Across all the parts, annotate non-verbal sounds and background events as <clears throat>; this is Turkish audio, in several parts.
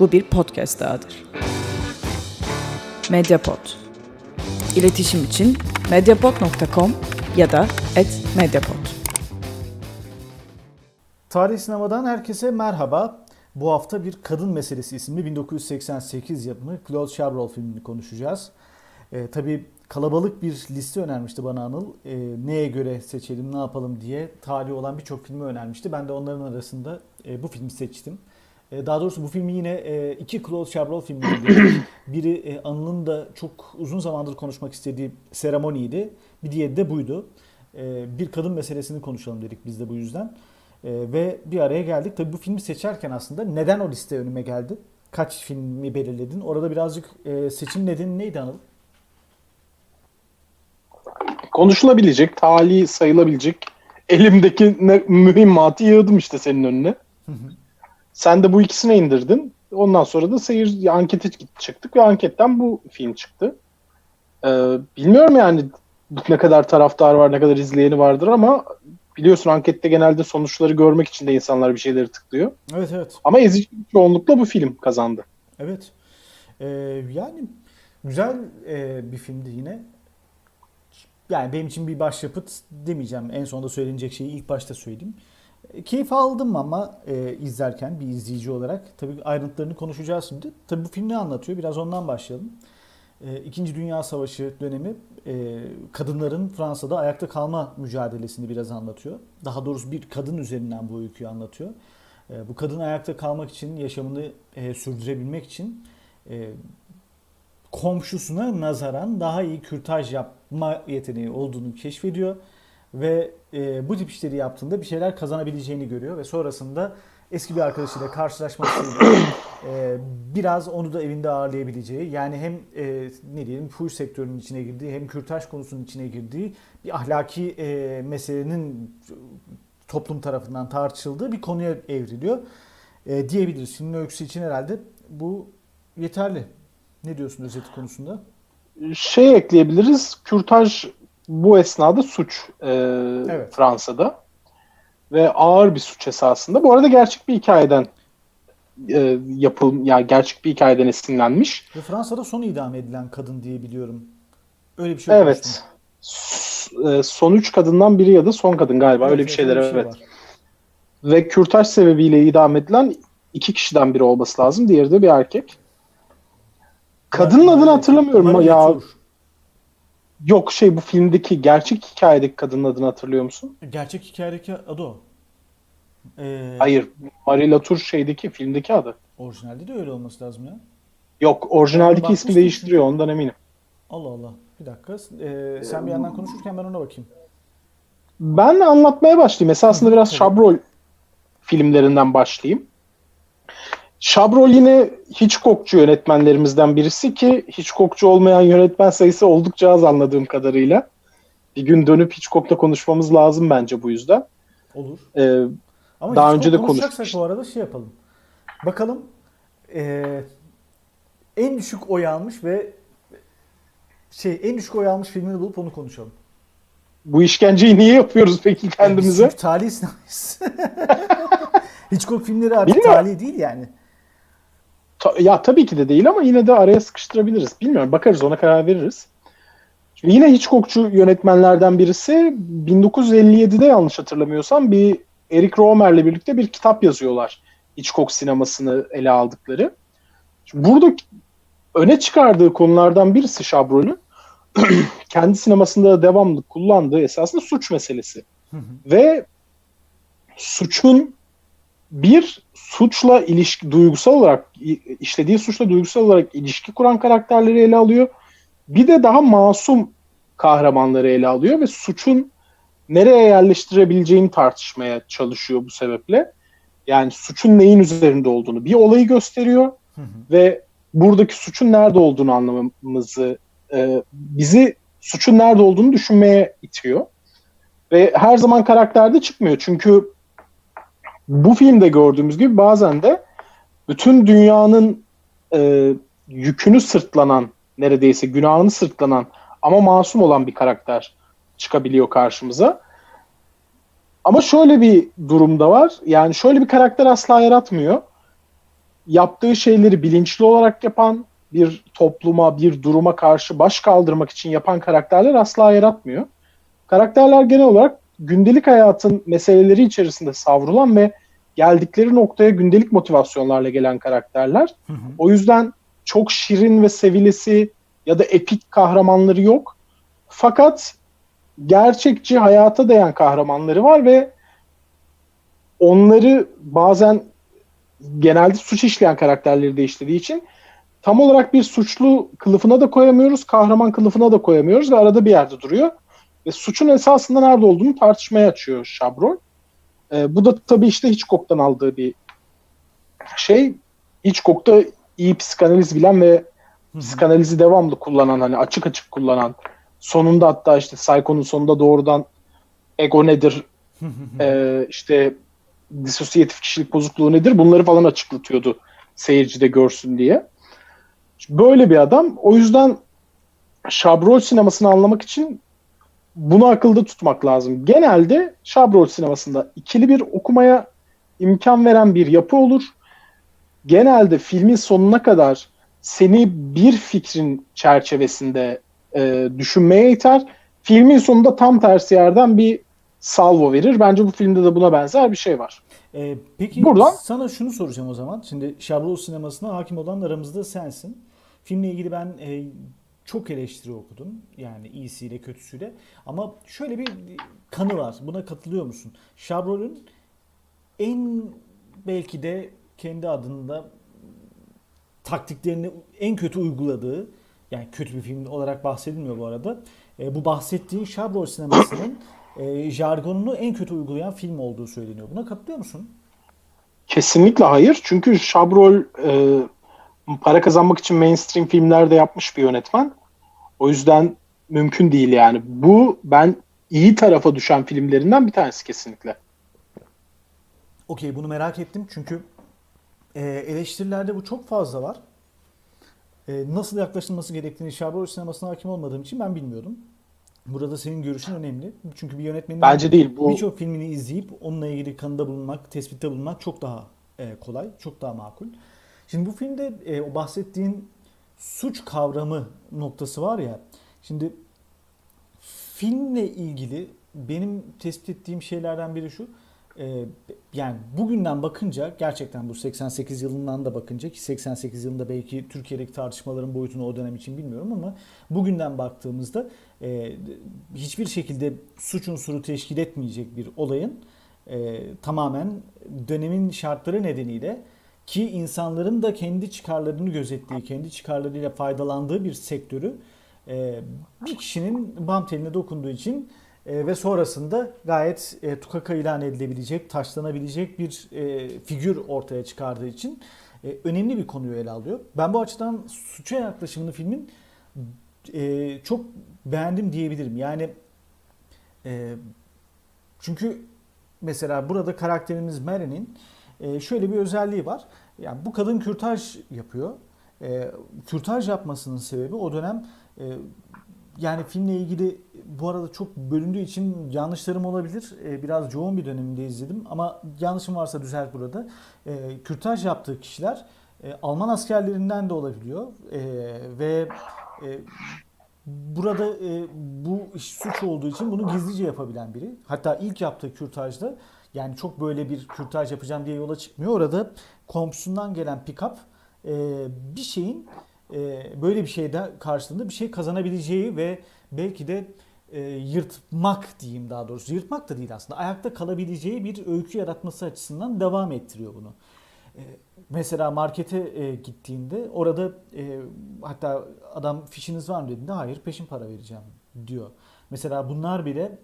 Bu bir podcast dahadır. Mediapod. İletişim için mediapod.com ya da @mediapod. Tarih Sinema'dan herkese merhaba. Bu hafta bir Kadın Meselesi isimli 1988 yapımı Claude Chabrol filmini konuşacağız. Ee, tabii kalabalık bir liste önermişti bana Anıl. Ee, neye göre seçelim, ne yapalım diye tarihi olan birçok filmi önermişti. Ben de onların arasında e, bu filmi seçtim. E, daha doğrusu bu filmi yine e, iki Claude Chabrol filmiydi. <clears throat> Biri e, Anıl'ın da çok uzun zamandır konuşmak istediği Seremoniydi. Bir diğeri de buydu. E, bir kadın meselesini konuşalım dedik biz de bu yüzden. E, ve bir araya geldik. Tabii bu filmi seçerken aslında neden o liste önüme geldi? Kaç filmi belirledin? Orada birazcık e, seçim nedeni neydi Anıl? konuşulabilecek, tali sayılabilecek elimdeki ne, mühimmatı yığdım işte senin önüne. Sen de bu ikisine indirdin. Ondan sonra da seyir ankete çıktık ve anketten bu film çıktı. Ee, bilmiyorum yani ne kadar taraftar var, ne kadar izleyeni vardır ama biliyorsun ankette genelde sonuçları görmek için de insanlar bir şeyleri tıklıyor. Evet evet. Ama ezici bir çoğunlukla bu film kazandı. Evet. Ee, yani güzel e, bir filmdi yine. Yani benim için bir başyapıt demeyeceğim. En sonunda söylenecek şeyi ilk başta söyleyeyim. Keyif aldım ama e, izlerken bir izleyici olarak. Tabii ayrıntılarını konuşacağız şimdi. Tabii bu film ne anlatıyor? Biraz ondan başlayalım. E, İkinci Dünya Savaşı dönemi e, kadınların Fransa'da ayakta kalma mücadelesini biraz anlatıyor. Daha doğrusu bir kadın üzerinden bu öyküyü anlatıyor. E, bu kadın ayakta kalmak için, yaşamını e, sürdürebilmek için e, komşusuna nazaran daha iyi kürtaj yapma yeteneği olduğunu keşfediyor ve e, bu tip işleri yaptığında bir şeyler kazanabileceğini görüyor ve sonrasında eski bir arkadaşıyla karşılaşmasıyla <coughs> e, biraz onu da evinde ağırlayabileceği yani hem e, ne diyelim fuhuş sektörünün içine girdiği hem kürtaj konusunun içine girdiği bir ahlaki e, meselenin toplum tarafından tartışıldığı bir konuya evriliyor e, diyebiliriz. Filmin öyküsü için herhalde bu yeterli. Ne diyorsun özeti konusunda? Şey ekleyebiliriz. Kürtaj bu esnada suç e, evet. Fransa'da. Ve ağır bir suç esasında. Bu arada gerçek bir hikayeden e, yapıl ya yani gerçek bir hikayeden esinlenmiş. Ve Fransa'da son idam edilen kadın diye biliyorum. Öyle bir şey Evet. S- son üç kadından biri ya da son kadın galiba. Evet, öyle bir şeyler şey evet. Ve kürtaj sebebiyle idam edilen iki kişiden biri olması lazım. Diğeri de bir erkek. Kadının adını hatırlamıyorum ya. Yok şey bu filmdeki gerçek hikayedeki kadının adını hatırlıyor musun? Gerçek hikayedeki adı o. Ee, Hayır. Marie Latour şeydeki filmdeki adı. Orijinalde de öyle olması lazım ya. Yok orijinaldeki ismi değiştiriyor ondan eminim. Allah Allah. Bir dakika. Ee, sen bir yandan konuşurken ben ona bakayım. Ben anlatmaya başlayayım. Esasında biraz Şabrol filmlerinden başlayayım. Şabrol yine Hitchcockçu yönetmenlerimizden birisi ki Hitchcockçu olmayan yönetmen sayısı oldukça az anladığım kadarıyla. Bir gün dönüp Hitchcock'la konuşmamız lazım bence bu yüzden. Olur. Ee, Ama daha önce de konuştuk. bu arada şey yapalım. Bakalım ee, en düşük oy almış ve şey en düşük oy almış filmini bulup onu konuşalım. Bu işkenceyi niye yapıyoruz peki kendimize? Yani talih sinamayız. <laughs> Hitchcock filmleri artık Bilmiyorum. talih değil yani. Ta, ya tabii ki de değil ama yine de araya sıkıştırabiliriz. Bilmiyorum bakarız ona karar veririz. Şimdi yine Hitchcockçu yönetmenlerden birisi 1957'de yanlış hatırlamıyorsam bir Eric Romer'le birlikte bir kitap yazıyorlar. Hitchcock sinemasını ele aldıkları. Şimdi burada öne çıkardığı konulardan birisi Chabrol'ün <clears throat> kendi sinemasında devamlı kullandığı esasında suç meselesi. Ve suçun bir suçla ilişki duygusal olarak işlediği suçla duygusal olarak ilişki kuran karakterleri ele alıyor. Bir de daha masum kahramanları ele alıyor ve suçun nereye yerleştirebileceğini tartışmaya çalışıyor bu sebeple. Yani suçun neyin üzerinde olduğunu bir olayı gösteriyor hı hı. ve buradaki suçun nerede olduğunu anlamamızı e, bizi suçun nerede olduğunu düşünmeye itiyor. Ve her zaman karakterde çıkmıyor. Çünkü bu filmde gördüğümüz gibi bazen de bütün dünyanın e, yükünü sırtlanan, neredeyse günahını sırtlanan ama masum olan bir karakter çıkabiliyor karşımıza. Ama şöyle bir durumda var. Yani şöyle bir karakter asla yaratmıyor. yaptığı şeyleri bilinçli olarak yapan, bir topluma, bir duruma karşı baş kaldırmak için yapan karakterler asla yaratmıyor. Karakterler genel olarak gündelik hayatın meseleleri içerisinde savrulan ve geldikleri noktaya gündelik motivasyonlarla gelen karakterler. Hı hı. O yüzden çok şirin ve sevilesi ya da epik kahramanları yok. Fakat gerçekçi hayata değen kahramanları var ve onları bazen genelde suç işleyen karakterleri de işlediği için tam olarak bir suçlu kılıfına da koyamıyoruz, kahraman kılıfına da koyamıyoruz ve arada bir yerde duruyor. Ve suçun esasında nerede olduğunu tartışmaya açıyor Şabrol. Ee, bu da tabii işte Hitchcock'tan aldığı bir şey. Hitchcock da iyi psikanaliz bilen ve psikanalizi devamlı kullanan hani açık açık kullanan sonunda hatta işte Psycho'nun sonunda doğrudan ego nedir e, işte disosiyatif kişilik bozukluğu nedir bunları falan açıklatıyordu seyirci de görsün diye. Böyle bir adam. O yüzden Şabrol sinemasını anlamak için bunu akılda tutmak lazım. Genelde Şabrol sinemasında ikili bir okumaya imkan veren bir yapı olur. Genelde filmin sonuna kadar seni bir fikrin çerçevesinde e, düşünmeye iter. Filmin sonunda tam tersi yerden bir salvo verir. Bence bu filmde de buna benzer bir şey var. Ee, peki Buradan- sana şunu soracağım o zaman. Şimdi Şabrol sinemasına hakim olan aramızda sensin. Filmle ilgili ben e, çok eleştiri okudum. Yani iyisiyle kötüsüyle. Ama şöyle bir kanı var. Buna katılıyor musun? Şabrol'ün en belki de kendi adında taktiklerini en kötü uyguladığı yani kötü bir film olarak bahsedilmiyor bu arada. E, bu bahsettiğin Şabrol sinemasının e, jargonunu en kötü uygulayan film olduğu söyleniyor. Buna katılıyor musun? Kesinlikle hayır. Çünkü Şabrol e, para kazanmak için mainstream filmlerde yapmış bir yönetmen. O yüzden mümkün değil yani. Bu ben iyi tarafa düşen filmlerinden bir tanesi kesinlikle. Okey bunu merak ettim çünkü e, eleştirilerde bu çok fazla var. E, nasıl yaklaşılması gerektiğini Şabrol sinemasına hakim olmadığım için ben bilmiyordum. Burada senin görüşün önemli. Çünkü bir yönetmenin Bence değil, bu- birçok filmini izleyip onunla ilgili kanıda bulunmak, tespitte bulunmak çok daha e, kolay, çok daha makul. Şimdi bu filmde e, o bahsettiğin suç kavramı noktası var ya. Şimdi filmle ilgili benim tespit ettiğim şeylerden biri şu. e, yani bugünden bakınca gerçekten bu 88 yılından da bakınca ki 88 yılında belki Türkiye'deki tartışmaların boyutunu o dönem için bilmiyorum ama bugünden baktığımızda e, hiçbir şekilde suç unsuru teşkil etmeyecek bir olayın e, tamamen dönemin şartları nedeniyle ki insanların da kendi çıkarlarını gözettiği, kendi çıkarlarıyla faydalandığı bir sektörü e, bir kişinin bam teline dokunduğu için e, ve sonrasında gayet e, tukaka ilan edilebilecek, taşlanabilecek bir e, figür ortaya çıkardığı için önemli bir konuyu ele alıyor. Ben bu açıdan suça yaklaşımını filmin çok beğendim diyebilirim. Yani çünkü mesela burada karakterimiz Mary'nin e, şöyle bir özelliği var. Yani bu kadın kürtaj yapıyor. E, kürtaj yapmasının sebebi o dönem e, yani filmle ilgili bu arada çok bölündüğü için yanlışlarım olabilir. E, biraz yoğun bir döneminde izledim ama yanlışım varsa düzelt burada. E, kürtaj yaptığı kişiler e, Alman askerlerinden de olabiliyor E, ve e, burada e, bu iş suç olduğu için bunu gizlice yapabilen biri. Hatta ilk yaptığı kürtajda yani çok böyle bir kürtaj yapacağım diye yola çıkmıyor. Orada komşusundan gelen pick-up e, bir şeyin e, böyle bir şeyde karşılığında bir şey kazanabileceği ve belki de e, yırtmak diyeyim daha doğrusu. Yırtmak da değil aslında. Ayakta kalabileceği bir öykü yaratması açısından devam ettiriyor bunu. E, mesela markete e, gittiğinde orada e, hatta adam fişiniz var mı dediğinde hayır peşin para vereceğim diyor. Mesela bunlar bile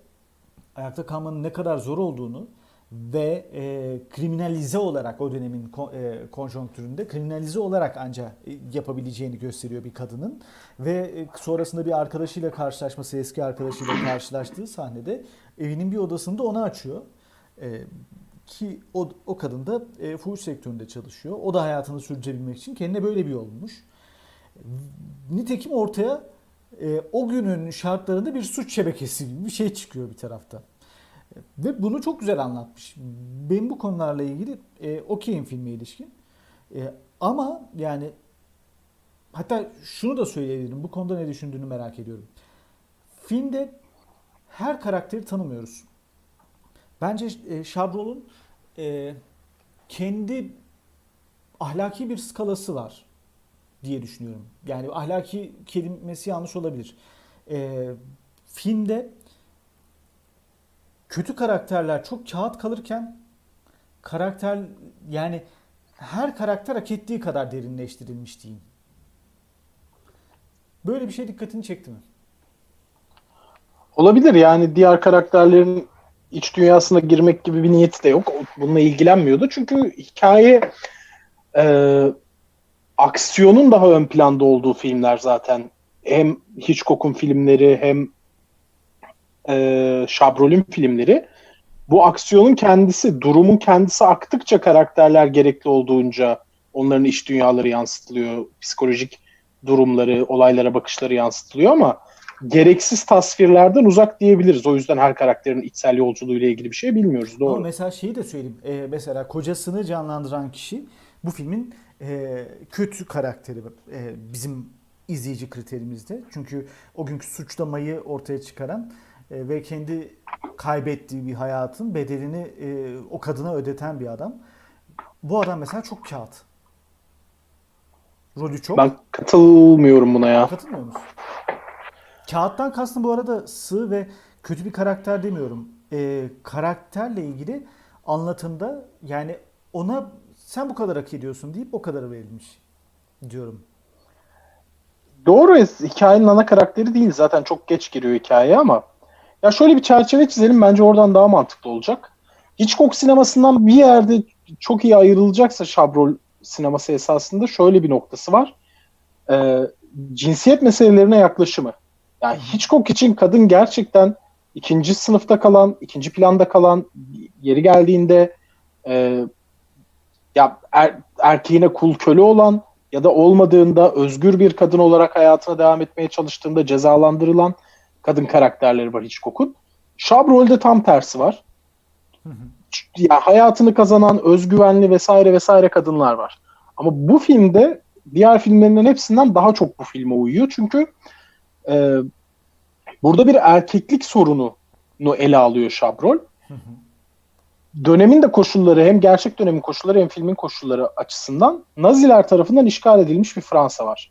ayakta kalmanın ne kadar zor olduğunu ve e, kriminalize olarak o dönemin ko- e, konjonktüründe kriminalize olarak ancak e, yapabileceğini gösteriyor bir kadının ve e, sonrasında bir arkadaşıyla karşılaşması eski arkadaşıyla karşılaştığı sahnede evinin bir odasında onu açıyor. E, ki o, o kadın da e, fuhuş sektöründe çalışıyor. O da hayatını sürdürebilmek için kendine böyle bir yol. Nitekim ortaya e, o günün şartlarında bir suç şebekesi gibi bir şey çıkıyor bir tarafta. Ve bunu çok güzel anlatmış. Benim bu konularla ilgili e, okeyim filme ilişkin. E, ama yani hatta şunu da söyleyebilirim. Bu konuda ne düşündüğünü merak ediyorum. Filmde her karakteri tanımıyoruz. Bence e, Şabrol'un e, kendi ahlaki bir skalası var diye düşünüyorum. Yani ahlaki kelimesi yanlış olabilir. E, filmde kötü karakterler çok kağıt kalırken karakter yani her karakter hak ettiği kadar derinleştirilmiş diyeyim. Böyle bir şey dikkatini çekti mi? Olabilir yani diğer karakterlerin iç dünyasına girmek gibi bir niyeti de yok. Bununla ilgilenmiyordu. Çünkü hikaye e, aksiyonun daha ön planda olduğu filmler zaten. Hem Hitchcock'un filmleri hem e, Chabrol'ün filmleri. Bu aksiyonun kendisi, durumun kendisi aktıkça karakterler gerekli olduğunca onların iç dünyaları yansıtılıyor. Psikolojik durumları, olaylara bakışları yansıtılıyor ama gereksiz tasvirlerden uzak diyebiliriz. O yüzden her karakterin içsel yolculuğuyla ilgili bir şey bilmiyoruz. Doğru. Ama mesela şeyi de söyleyeyim. Ee, mesela kocasını canlandıran kişi bu filmin e, kötü karakteri e, bizim izleyici kriterimizde. Çünkü o günkü suçlamayı ortaya çıkaran ve kendi kaybettiği bir hayatın bedelini e, o kadına ödeten bir adam. Bu adam mesela çok kağıt. Rolü çok. Ben katılmıyorum buna ya. Katılmıyor musun? Kağıttan kastım bu arada sığ ve kötü bir karakter demiyorum. Ee, karakterle ilgili anlatımda yani ona sen bu kadar hak ediyorsun deyip o kadar verilmiş diyorum. Doğru hikayenin ana karakteri değil zaten çok geç giriyor hikayeye ama ya şöyle bir çerçeve çizelim bence oradan daha mantıklı olacak. Hitchcock sinemasından bir yerde çok iyi ayrılacaksa Chabrol sineması esasında şöyle bir noktası var. Ee, cinsiyet meselelerine yaklaşımı. Yani Hitchcock için kadın gerçekten ikinci sınıfta kalan, ikinci planda kalan, yeri geldiğinde e, ya er, erkeğine kul köle olan ya da olmadığında özgür bir kadın olarak hayatına devam etmeye çalıştığında cezalandırılan kadın karakterleri var Hitchcock'un. Chabrol'de tam tersi var. Hı hı. Yani hayatını kazanan, özgüvenli vesaire vesaire kadınlar var. Ama bu filmde diğer filmlerinden hepsinden daha çok bu filme uyuyor. Çünkü e, burada bir erkeklik sorunu ele alıyor Chabrol. Hı hı dönemin de koşulları hem gerçek dönemin koşulları hem filmin koşulları açısından Naziler tarafından işgal edilmiş bir Fransa var.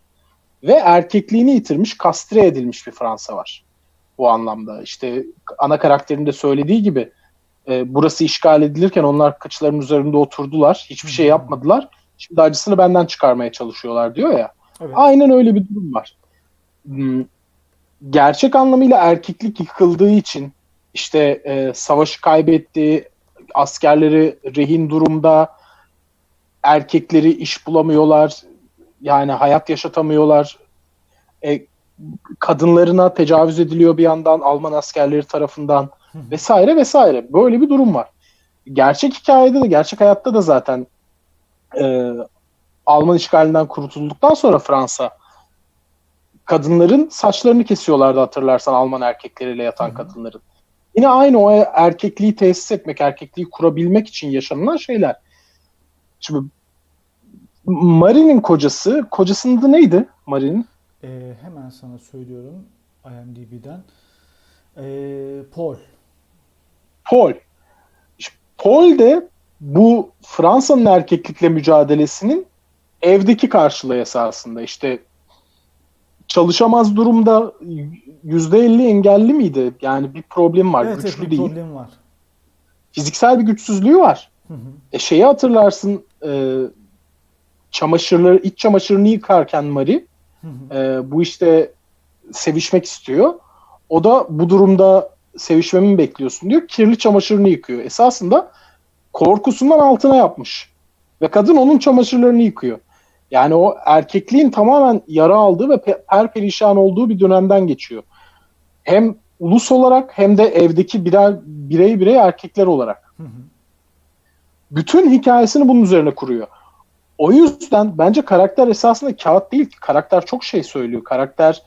Ve erkekliğini yitirmiş, kastre edilmiş bir Fransa var. Bu anlamda. İşte ana karakterin de söylediği gibi e, burası işgal edilirken onlar kıçların üzerinde oturdular. Hiçbir şey yapmadılar. Şimdi acısını benden çıkarmaya çalışıyorlar diyor ya. Evet. Aynen öyle bir durum var. Hmm, gerçek anlamıyla erkeklik yıkıldığı için işte e, savaşı kaybetti, askerleri rehin durumda, erkekleri iş bulamıyorlar, yani hayat yaşatamıyorlar. E, kadınlarına tecavüz ediliyor bir yandan Alman askerleri tarafından vesaire vesaire. Böyle bir durum var. Gerçek hikayede de gerçek hayatta da zaten e, Alman işgalinden kurtulduktan sonra Fransa kadınların saçlarını kesiyorlardı hatırlarsan Alman erkekleriyle yatan Hı-hı. kadınların. Yine aynı o erkekliği tesis etmek, erkekliği kurabilmek için yaşanılan şeyler. Şimdi Marie'nin kocası, kocasının adı neydi Marie'nin? Ee, hemen sana söylüyorum IMDb'den. Ee, Paul. Paul. Paul de bu Fransa'nın erkeklikle mücadelesinin evdeki karşılığı esasında. İşte çalışamaz durumda yüzde elli engelli miydi? Yani bir problem var. Evet, güçlü evet, değil. problem var. Fiziksel bir güçsüzlüğü var. Hı hı. E şeyi hatırlarsın e, çamaşırları, iç çamaşırını yıkarken Mari. E, bu işte sevişmek istiyor. O da bu durumda sevişmemi mi bekliyorsun diyor. Kirli çamaşırını yıkıyor. Esasında korkusundan altına yapmış. Ve kadın onun çamaşırlarını yıkıyor. Yani o erkekliğin tamamen yara aldığı ve per perişan olduğu bir dönemden geçiyor. Hem ulus olarak hem de evdeki birer birey birey erkekler olarak. Bütün hikayesini bunun üzerine kuruyor. O yüzden bence karakter esasında kağıt değil ki. Karakter çok şey söylüyor. Karakter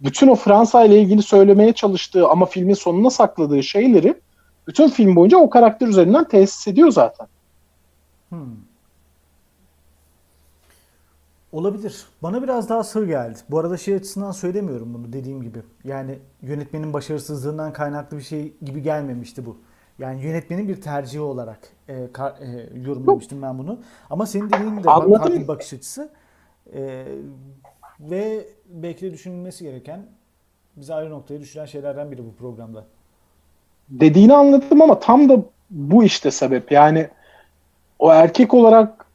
bütün o Fransa ile ilgili söylemeye çalıştığı ama filmin sonuna sakladığı şeyleri bütün film boyunca o karakter üzerinden tesis ediyor zaten. Hmm. Olabilir. Bana biraz daha sır geldi. Bu arada şey açısından söylemiyorum bunu dediğim gibi. Yani yönetmenin başarısızlığından kaynaklı bir şey gibi gelmemişti bu. Yani yönetmenin bir tercihi olarak e, ka- e, yorumlamıştım ben bunu. Ama senin dediğin de bak- farklı bir bakış açısı. E, ve belki de düşünülmesi gereken bizi ayrı noktaya düşüren şeylerden biri bu programda. dediğini anladım ama tam da bu işte sebep. Yani o erkek olarak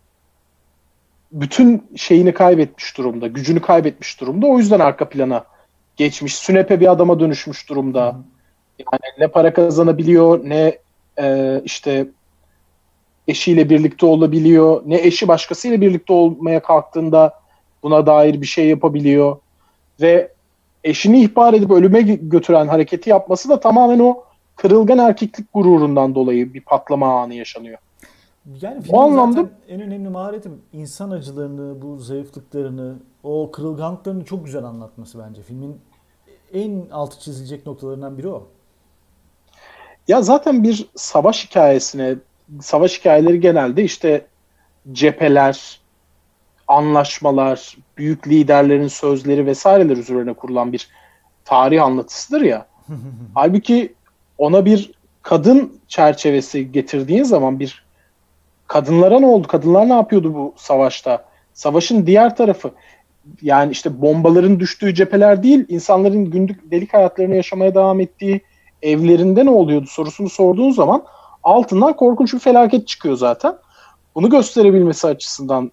bütün şeyini kaybetmiş durumda, gücünü kaybetmiş durumda. O yüzden arka plana geçmiş. Sünepe bir adama dönüşmüş durumda. Yani ne para kazanabiliyor, ne e, işte eşiyle birlikte olabiliyor, ne eşi başkasıyla birlikte olmaya kalktığında buna dair bir şey yapabiliyor. Ve eşini ihbar edip ölüme götüren hareketi yapması da tamamen o kırılgan erkeklik gururundan dolayı bir patlama anı yaşanıyor. Yani filmin anlamda- en önemli maharetim insan acılarını, bu zayıflıklarını, o kırılganlıklarını çok güzel anlatması bence. Filmin en altı çizilecek noktalarından biri o. Ya zaten bir savaş hikayesine, savaş hikayeleri genelde işte cepheler, anlaşmalar, büyük liderlerin sözleri vesaireler üzerine kurulan bir tarih anlatısıdır ya. <laughs> Halbuki ona bir kadın çerçevesi getirdiğin zaman bir kadınlara ne oldu? Kadınlar ne yapıyordu bu savaşta? Savaşın diğer tarafı yani işte bombaların düştüğü cepheler değil, insanların günlük delik hayatlarını yaşamaya devam ettiği evlerinde ne oluyordu sorusunu sorduğun zaman altından korkunç bir felaket çıkıyor zaten. Bunu gösterebilmesi açısından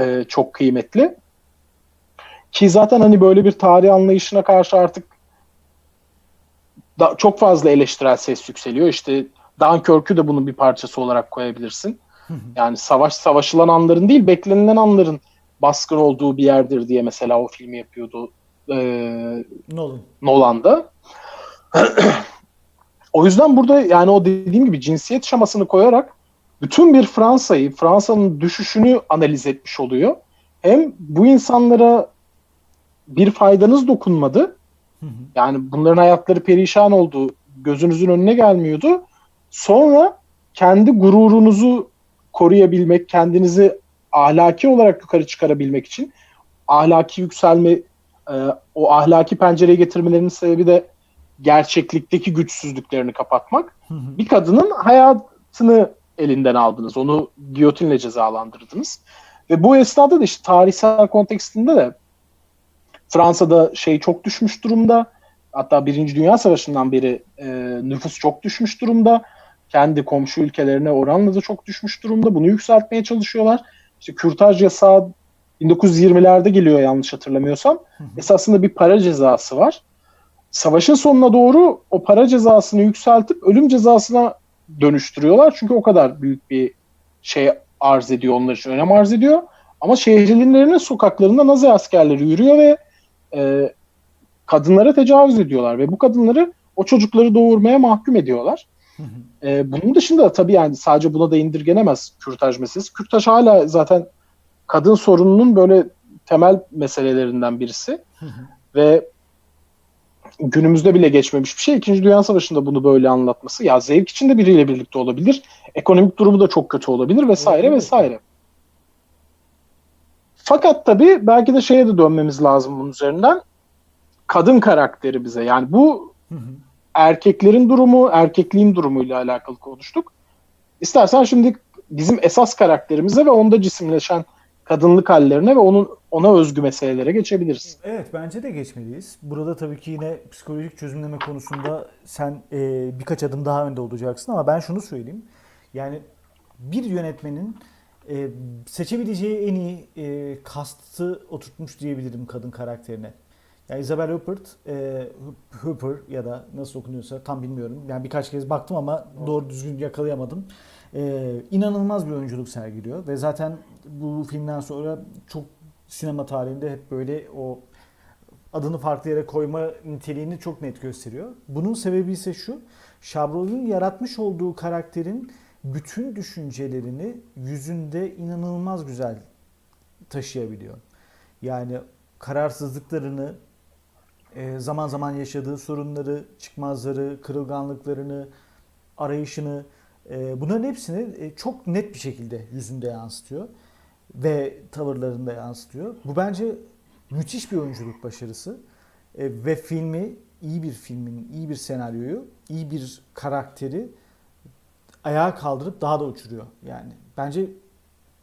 e, çok kıymetli. Ki zaten hani böyle bir tarih anlayışına karşı artık da, çok fazla eleştirel ses yükseliyor. İşte Dunkirk'ü de bunun bir parçası olarak koyabilirsin. Yani savaş savaşılan anların değil, beklenilen anların baskın olduğu bir yerdir diye mesela o filmi yapıyordu e, Nolan. Nolan'da. <clears throat> o yüzden burada yani o dediğim gibi cinsiyet şamasını koyarak bütün bir Fransa'yı, Fransa'nın düşüşünü analiz etmiş oluyor. Hem bu insanlara bir faydanız dokunmadı. Yani bunların hayatları perişan oldu. Gözünüzün önüne gelmiyordu. Sonra kendi gururunuzu koruyabilmek, kendinizi ahlaki olarak yukarı çıkarabilmek için ahlaki yükselme e, o ahlaki pencereye getirmelerinin sebebi de gerçeklikteki güçsüzlüklerini kapatmak. Bir kadının hayatını elinden aldınız. Onu giyotinle cezalandırdınız. Ve bu esnada da işte tarihsel kontekstinde de Fransa'da şey çok düşmüş durumda. Hatta Birinci Dünya Savaşı'ndan beri e, nüfus çok düşmüş durumda. Kendi komşu ülkelerine oranla da çok düşmüş durumda. Bunu yükseltmeye çalışıyorlar. İşte kürtaj yasağı 1920'lerde geliyor yanlış hatırlamıyorsam. Esasında bir para cezası var. Savaşın sonuna doğru o para cezasını yükseltip ölüm cezasına dönüştürüyorlar. Çünkü o kadar büyük bir şey arz ediyor onlar için önem arz ediyor. Ama şehirlerinin sokaklarında Nazi askerleri yürüyor ve e, kadınlara tecavüz ediyorlar ve bu kadınları o çocukları doğurmaya mahkum ediyorlar. e, bunun dışında da tabii yani sadece buna da indirgenemez kürtaj meselesi. Kürtaj hala zaten kadın sorununun böyle temel meselelerinden birisi ve günümüzde bile geçmemiş bir şey. İkinci Dünya Savaşı'nda bunu böyle anlatması. Ya zevk içinde biriyle birlikte olabilir. Ekonomik durumu da çok kötü olabilir vesaire vesaire. Fakat tabii belki de şeye de dönmemiz lazım bunun üzerinden. Kadın karakteri bize. Yani bu erkeklerin durumu, erkekliğin durumuyla alakalı konuştuk. İstersen şimdi bizim esas karakterimize ve onda cisimleşen kadınlık hallerine ve onun ona özgü meselelere geçebiliriz. Evet bence de geçmeliyiz. Burada tabii ki yine psikolojik çözümleme konusunda sen e, birkaç adım daha önde olacaksın ama ben şunu söyleyeyim. Yani bir yönetmenin e, seçebileceği en iyi e, kastı oturtmuş diyebilirim kadın karakterine. Yani Isabel Huppert, e, Hooper ya da nasıl okunuyorsa tam bilmiyorum. Yani birkaç kez baktım ama doğru düzgün yakalayamadım. E, inanılmaz bir oyunculuk sergiliyor ve zaten bu filmden sonra çok sinema tarihinde hep böyle o adını farklı yere koyma niteliğini çok net gösteriyor. Bunun sebebi ise şu. Chabrol'un yaratmış olduğu karakterin bütün düşüncelerini yüzünde inanılmaz güzel taşıyabiliyor. Yani kararsızlıklarını, e, zaman zaman yaşadığı sorunları, çıkmazları, kırılganlıklarını, arayışını, bunların hepsini e, çok net bir şekilde yüzünde yansıtıyor. ve tavırlarında yansıtıyor. Bu bence müthiş bir oyunculuk başarısı. E, ve filmi iyi bir filmin, iyi bir senaryoyu, iyi bir karakteri ayağa kaldırıp daha da uçuruyor. Yani bence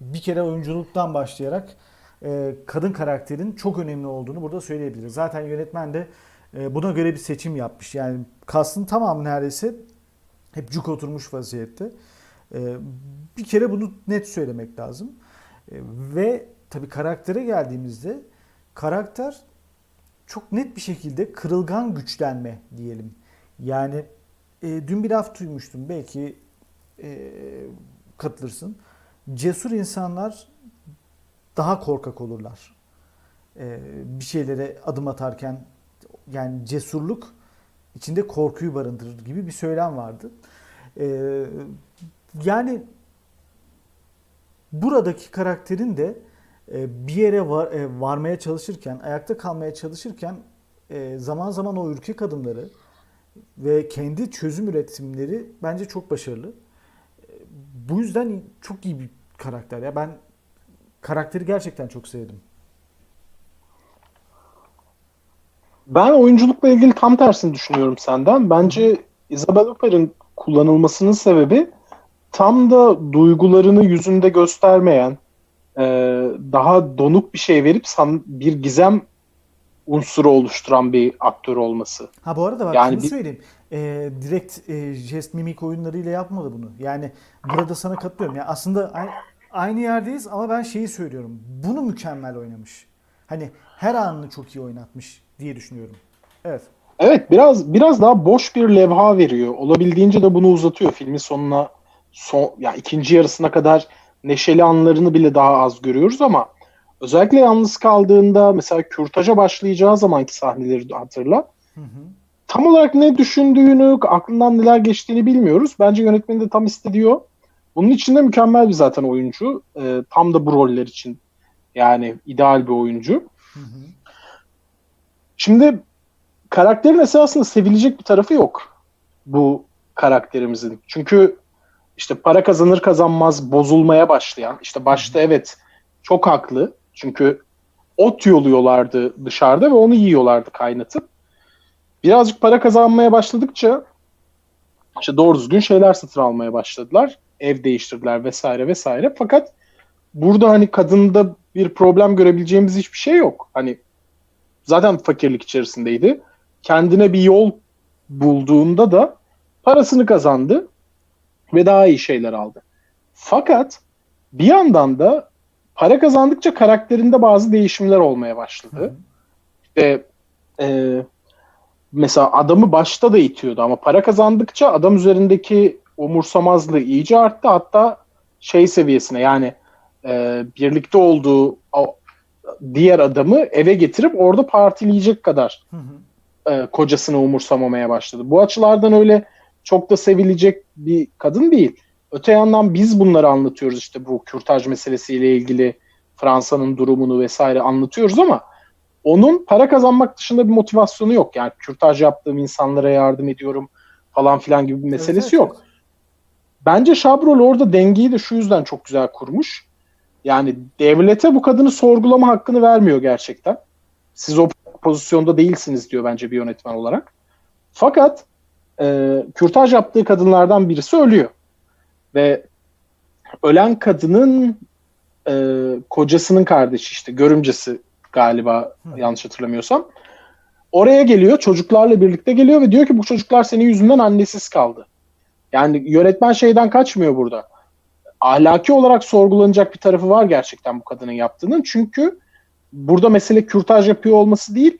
bir kere oyunculuktan başlayarak e, kadın karakterin çok önemli olduğunu burada söyleyebiliriz. Zaten yönetmen de e, buna göre bir seçim yapmış. Yani kastın tamamı neredeyse hep cuk oturmuş vaziyette. E, bir kere bunu net söylemek lazım. E, ve tabii karaktere geldiğimizde karakter çok net bir şekilde kırılgan güçlenme diyelim. Yani e, dün bir laf duymuştum belki e, katılırsın. Cesur insanlar daha korkak olurlar. E, bir şeylere adım atarken yani cesurluk içinde korkuyu barındırır gibi bir söylem vardı. E, yani buradaki karakterin de e, bir yere var, e, varmaya çalışırken, ayakta kalmaya çalışırken e, zaman zaman o ürkek adımları ve kendi çözüm üretimleri bence çok başarılı. Bu yüzden çok iyi bir karakter. Ya ben karakteri gerçekten çok sevdim. Ben oyunculukla ilgili tam tersini düşünüyorum senden. Bence Isabel Hupperd'in kullanılmasının sebebi tam da duygularını yüzünde göstermeyen, e, daha donuk bir şey verip san, bir gizem unsuru oluşturan bir aktör olması. Ha bu arada bak yani şunu bir... söyleyeyim. E, direkt e, jest mimik oyunlarıyla yapmadı bunu. Yani burada sana katılıyorum. Yani aslında aynı yerdeyiz ama ben şeyi söylüyorum. Bunu mükemmel oynamış. Hani her anını çok iyi oynatmış diye düşünüyorum. Evet. Evet biraz biraz daha boş bir levha veriyor. Olabildiğince de bunu uzatıyor filmin sonuna son ya yani ikinci yarısına kadar neşeli anlarını bile daha az görüyoruz ama özellikle yalnız kaldığında mesela kürtaja başlayacağı zamanki sahneleri hatırla. Hı hı. Tam olarak ne düşündüğünü, aklından neler geçtiğini bilmiyoruz. Bence yönetmeni de tam istediyor. Bunun için de mükemmel bir zaten oyuncu. E, tam da bu roller için yani ideal bir oyuncu. Hı hı. Şimdi karakterin esasında sevilecek bir tarafı yok bu karakterimizin. Çünkü işte para kazanır kazanmaz bozulmaya başlayan işte başta evet çok haklı çünkü ot yoluyorlardı dışarıda ve onu yiyorlardı kaynatıp. Birazcık para kazanmaya başladıkça işte doğru düzgün şeyler satın almaya başladılar. Ev değiştirdiler vesaire vesaire. Fakat burada hani kadında bir problem görebileceğimiz hiçbir şey yok. Hani zaten fakirlik içerisindeydi. Kendine bir yol bulduğunda da parasını kazandı ve daha iyi şeyler aldı. Fakat bir yandan da para kazandıkça karakterinde bazı değişimler olmaya başladı. Ve e, mesela adamı başta da itiyordu ama para kazandıkça adam üzerindeki umursamazlığı iyice arttı. Hatta şey seviyesine yani e, birlikte olduğu diğer adamı eve getirip orada partileyecek kadar E, kocasını umursamamaya başladı. Bu açılardan öyle çok da sevilecek bir kadın değil. Öte yandan biz bunları anlatıyoruz işte bu kürtaj meselesiyle ilgili Fransa'nın durumunu vesaire anlatıyoruz ama onun para kazanmak dışında bir motivasyonu yok. Yani kürtaj yaptığım insanlara yardım ediyorum falan filan gibi bir meselesi evet, yok. Evet. Bence Şabrol orada dengeyi de şu yüzden çok güzel kurmuş. Yani devlete bu kadını sorgulama hakkını vermiyor gerçekten. Siz o pozisyonda değilsiniz diyor bence bir yönetmen olarak. Fakat e, kürtaj yaptığı kadınlardan birisi ölüyor. Ve ölen kadının e, kocasının kardeşi işte görümcesi galiba Hı. yanlış hatırlamıyorsam. Oraya geliyor çocuklarla birlikte geliyor ve diyor ki bu çocuklar senin yüzünden annesiz kaldı. Yani yönetmen şeyden kaçmıyor burada. Ahlaki olarak sorgulanacak bir tarafı var gerçekten bu kadının yaptığının. Çünkü burada mesele kürtaj yapıyor olması değil,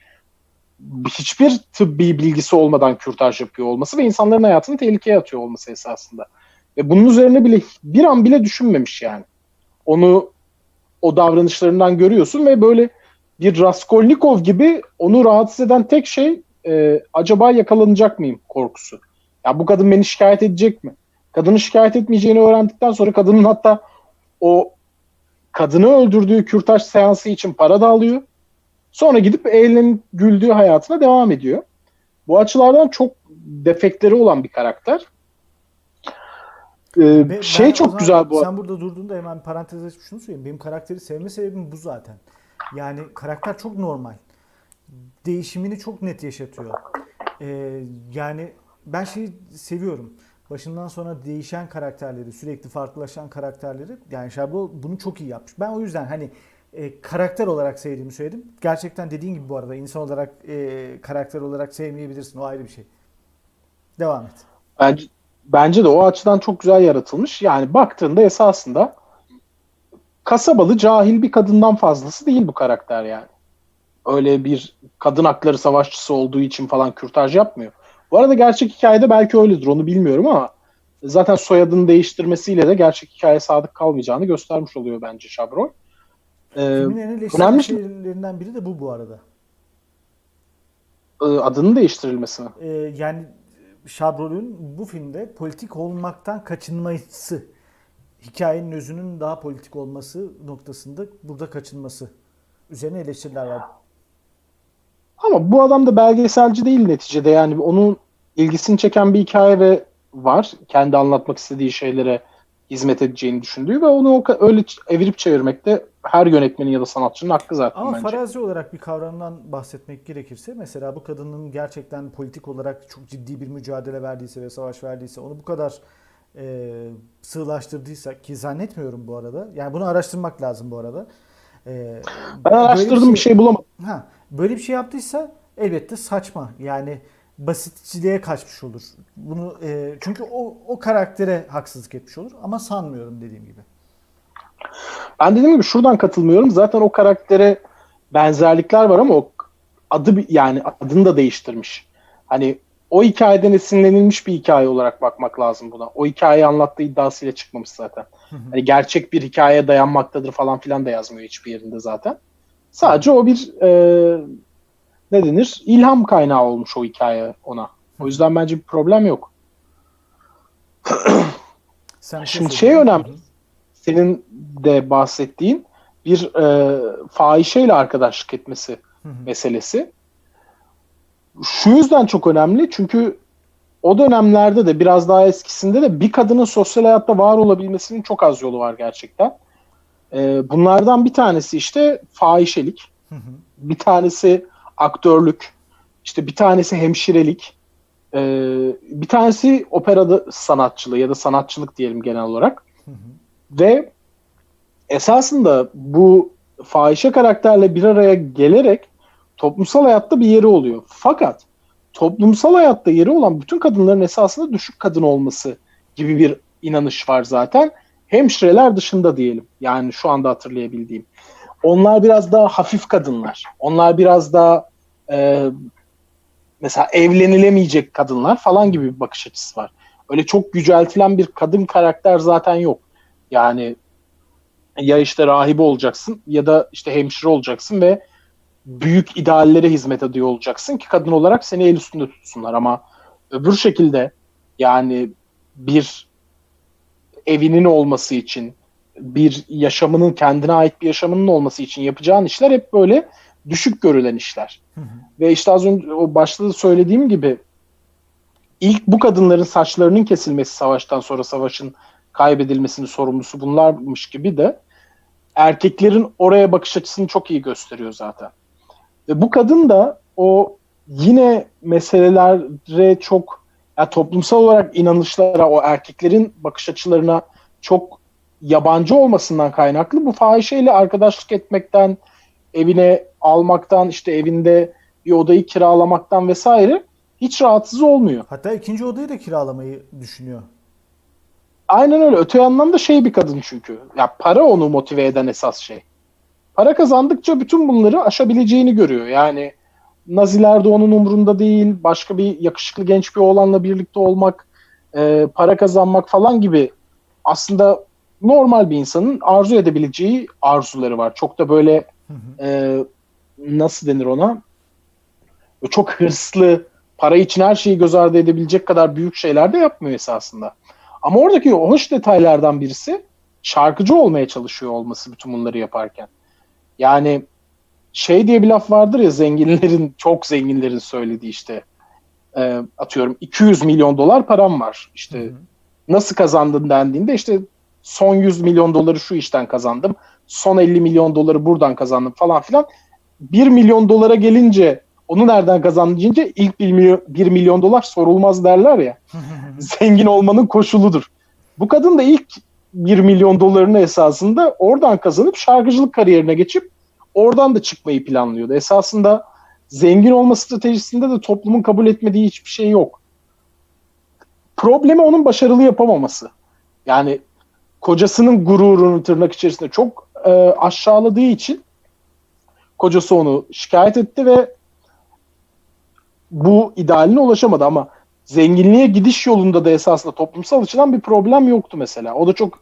hiçbir tıbbi bilgisi olmadan kürtaj yapıyor olması ve insanların hayatını tehlikeye atıyor olması esasında. Ve bunun üzerine bile bir an bile düşünmemiş yani. Onu o davranışlarından görüyorsun ve böyle bir Raskolnikov gibi onu rahatsız eden tek şey e, acaba yakalanacak mıyım korkusu. Ya bu kadın beni şikayet edecek mi? Kadını şikayet etmeyeceğini öğrendikten sonra kadının hatta o kadını öldürdüğü kürtaj seansı için para da alıyor. Sonra gidip eğlenip güldüğü hayatına devam ediyor. Bu açılardan çok defektleri olan bir karakter. Ee, Be- şey ben çok zaman güzel bu. Sen burada durduğunda hemen parantez açıp şunu söyleyeyim. Benim karakteri sevme sebebim bu zaten. Yani karakter çok normal. Değişimini çok net yaşatıyor. Ee, yani ben şeyi seviyorum. Başından sonra değişen karakterleri, sürekli farklılaşan karakterleri yani Şablo bunu çok iyi yapmış. Ben o yüzden hani e, karakter olarak sevdiğimi söyledim. Gerçekten dediğin gibi bu arada insan olarak e, karakter olarak sevmeyebilirsin. O ayrı bir şey. Devam et. Bence, bence de o açıdan çok güzel yaratılmış. Yani baktığında esasında kasabalı cahil bir kadından fazlası değil bu karakter yani. Öyle bir kadın hakları savaşçısı olduğu için falan kürtaj yapmıyor. Bu arada gerçek hikayede belki öyledir onu bilmiyorum ama zaten soyadını değiştirmesiyle de gerçek hikayeye sadık kalmayacağını göstermiş oluyor bence Şabroy. Ee, önemli şey- şeylerinden biri de bu bu arada. e, adının değiştirilmesi. Ee, yani Chabrol'ün bu filmde politik olmaktan kaçınması, hikayenin özünün daha politik olması noktasında burada kaçınması. Üzerine eleştiriler var. Ama bu adam da belgeselci değil neticede yani onun ilgisini çeken bir hikaye ve var. Kendi anlatmak istediği şeylere hizmet edeceğini düşündüğü ve onu öyle evirip çevirmek de her yönetmenin ya da sanatçının hakkı zaten Ama bence. farazi olarak bir kavramdan bahsetmek gerekirse mesela bu kadının gerçekten politik olarak çok ciddi bir mücadele verdiyse ve savaş verdiyse onu bu kadar e, sığlaştırdıysa ki zannetmiyorum bu arada. Yani bunu araştırmak lazım bu arada. E, Ben araştırdım bir şey bulamadım. Ha, böyle bir şey yaptıysa elbette saçma. Yani basitçiliğe kaçmış olur. Bunu e, çünkü o o karaktere haksızlık etmiş olur ama sanmıyorum dediğim gibi. Ben dediğim gibi şuradan katılmıyorum. Zaten o karaktere benzerlikler var ama o adı yani adını da değiştirmiş. Hani o hikayeden esinlenilmiş bir hikaye olarak bakmak lazım buna. O hikayeyi anlattığı iddiasıyla çıkmamış zaten. Hani gerçek bir hikayeye dayanmaktadır falan filan da yazmıyor hiçbir yerinde zaten. Sadece o bir e, ne denir? İlham kaynağı olmuş o hikaye ona. O yüzden bence bir problem yok. <clears throat> Sen bir Şimdi şey önemli. Senin de bahsettiğin bir e, fahişeyle arkadaşlık etmesi Hı hı. meselesi. Şu yüzden çok önemli çünkü o dönemlerde de biraz daha eskisinde de bir kadının sosyal hayatta var olabilmesinin çok az yolu var gerçekten. E, bunlardan bir tanesi işte fahişelik, Hı hı. bir tanesi aktörlük, işte bir tanesi hemşirelik, e, bir tanesi operada sanatçılığı ya da sanatçılık diyelim genel olarak. Hı hı. Ve esasında bu fahişe karakterle bir araya gelerek toplumsal hayatta bir yeri oluyor. Fakat toplumsal hayatta yeri olan bütün kadınların esasında düşük kadın olması gibi bir inanış var zaten. Hemşireler dışında diyelim. Yani şu anda hatırlayabildiğim. Onlar biraz daha hafif kadınlar. Onlar biraz daha e, mesela evlenilemeyecek kadınlar falan gibi bir bakış açısı var. Öyle çok yüceltilen bir kadın karakter zaten yok. Yani ya işte rahibe olacaksın ya da işte hemşire olacaksın ve büyük ideallere hizmet ediyor olacaksın ki kadın olarak seni el üstünde tutsunlar ama öbür şekilde yani bir evinin olması için bir yaşamının kendine ait bir yaşamının olması için yapacağın işler hep böyle düşük görülen işler. Hı hı. Ve işte az önce o başta da söylediğim gibi ilk bu kadınların saçlarının kesilmesi savaştan sonra savaşın kaybedilmesinin sorumlusu bunlarmış gibi de erkeklerin oraya bakış açısını çok iyi gösteriyor zaten. Ve bu kadın da o yine meselelere çok ya toplumsal olarak inanışlara, o erkeklerin bakış açılarına çok yabancı olmasından kaynaklı bu fahişeyle arkadaşlık etmekten, evine almaktan, işte evinde bir odayı kiralamaktan vesaire hiç rahatsız olmuyor. Hatta ikinci odayı da kiralamayı düşünüyor. Aynen öyle. Öte yandan da şey bir kadın çünkü. Ya para onu motive eden esas şey. Para kazandıkça bütün bunları aşabileceğini görüyor. Yani Naziler de onun umrunda değil. Başka bir yakışıklı genç bir oğlanla birlikte olmak, e, para kazanmak falan gibi aslında normal bir insanın arzu edebileceği arzuları var. Çok da böyle Hı hı. e, nasıl denir ona? Çok hırslı, para için her şeyi göz ardı edebilecek kadar büyük şeyler de yapmıyor esasında. Ama oradaki hoş detaylardan birisi şarkıcı olmaya çalışıyor olması bütün bunları yaparken. Yani şey diye bir laf vardır ya zenginlerin, çok zenginlerin söylediği işte e, atıyorum 200 milyon dolar param var. İşte hı. nasıl kazandın dendiğinde işte son 100 milyon doları şu işten kazandım. Son 50 milyon doları buradan kazandım falan filan. 1 milyon dolara gelince onu nereden kazandın deyince ilk 1 milyon, 1 milyon dolar sorulmaz derler ya. <laughs> zengin olmanın koşuludur. Bu kadın da ilk 1 milyon dolarını esasında oradan kazanıp şarkıcılık kariyerine geçip oradan da çıkmayı planlıyordu. Esasında zengin olma stratejisinde de toplumun kabul etmediği hiçbir şey yok. Problemi onun başarılı yapamaması. Yani kocasının gururunu tırnak içerisinde çok e, aşağıladığı için kocası onu şikayet etti ve bu idealine ulaşamadı ama zenginliğe gidiş yolunda da esasında toplumsal açıdan bir problem yoktu mesela. O da çok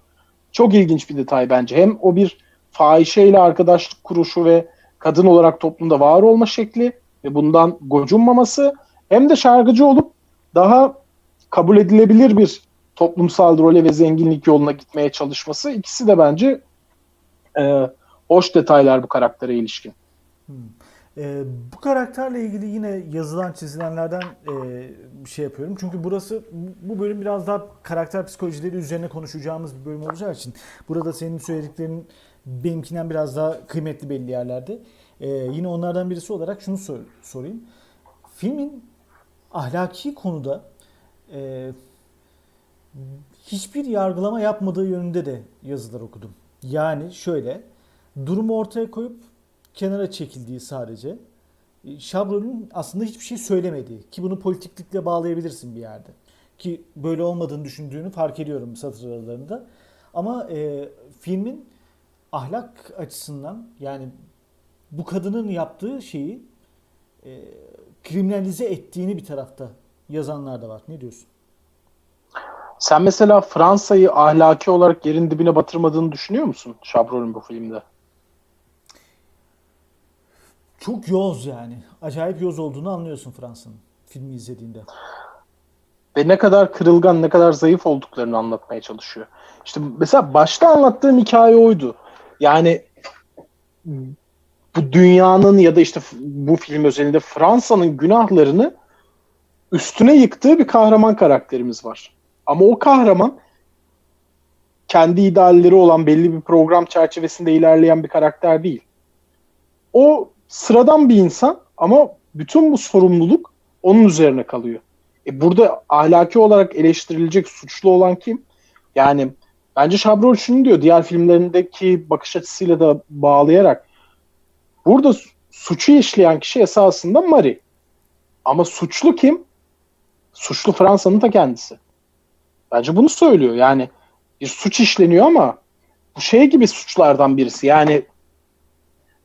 çok ilginç bir detay bence. Hem o bir fahişeyle arkadaşlık kuruşu ve kadın olarak toplumda var olma şekli ve bundan gocunmaması hem de şarkıcı olup daha kabul edilebilir bir toplumsal role ve zenginlik yoluna gitmeye çalışması ikisi de bence e, hoş detaylar bu karaktere ilişkin. Hmm. E, bu karakterle ilgili yine yazılan çizilenlerden e, bir şey yapıyorum. Çünkü burası bu bölüm biraz daha karakter psikolojileri üzerine konuşacağımız bir bölüm olacağı için burada senin söylediklerin benimkinden biraz daha kıymetli belli yerlerde. E, yine onlardan birisi olarak şunu sor, sorayım. Filmin ahlaki konuda e, hiçbir yargılama yapmadığı yönünde de yazılar okudum. Yani şöyle durumu ortaya koyup kenara çekildiği sadece. E, aslında hiçbir şey söylemediği ki bunu politiklikle bağlayabilirsin bir yerde. Ki böyle olmadığını düşündüğünü fark ediyorum satır aralarında. Ama e, filmin ahlak açısından yani bu kadının yaptığı şeyi e, kriminalize ettiğini bir tarafta yazanlar da var. Ne diyorsun? Sen mesela Fransa'yı ahlaki olarak yerin dibine batırmadığını düşünüyor musun Chabrol'ün bu filmde? Çok yoz yani. Acayip yoz olduğunu anlıyorsun Fransa'nın filmi izlediğinde. Ve ne kadar kırılgan, ne kadar zayıf olduklarını anlatmaya çalışıyor. İşte mesela başta anlattığım hikaye oydu. Yani bu dünyanın ya da işte bu film özelinde Fransa'nın günahlarını üstüne yıktığı bir kahraman karakterimiz var. Ama o kahraman kendi idealleri olan belli bir program çerçevesinde ilerleyen bir karakter değil. O sıradan bir insan ama bütün bu sorumluluk onun üzerine kalıyor. E burada ahlaki olarak eleştirilecek suçlu olan kim? Yani bence Şabrol şunu diyor diğer filmlerindeki bakış açısıyla da bağlayarak burada suçu işleyen kişi esasında Marie. Ama suçlu kim? Suçlu Fransa'nın ta kendisi. Bence bunu söylüyor. Yani bir suç işleniyor ama bu şey gibi suçlardan birisi. Yani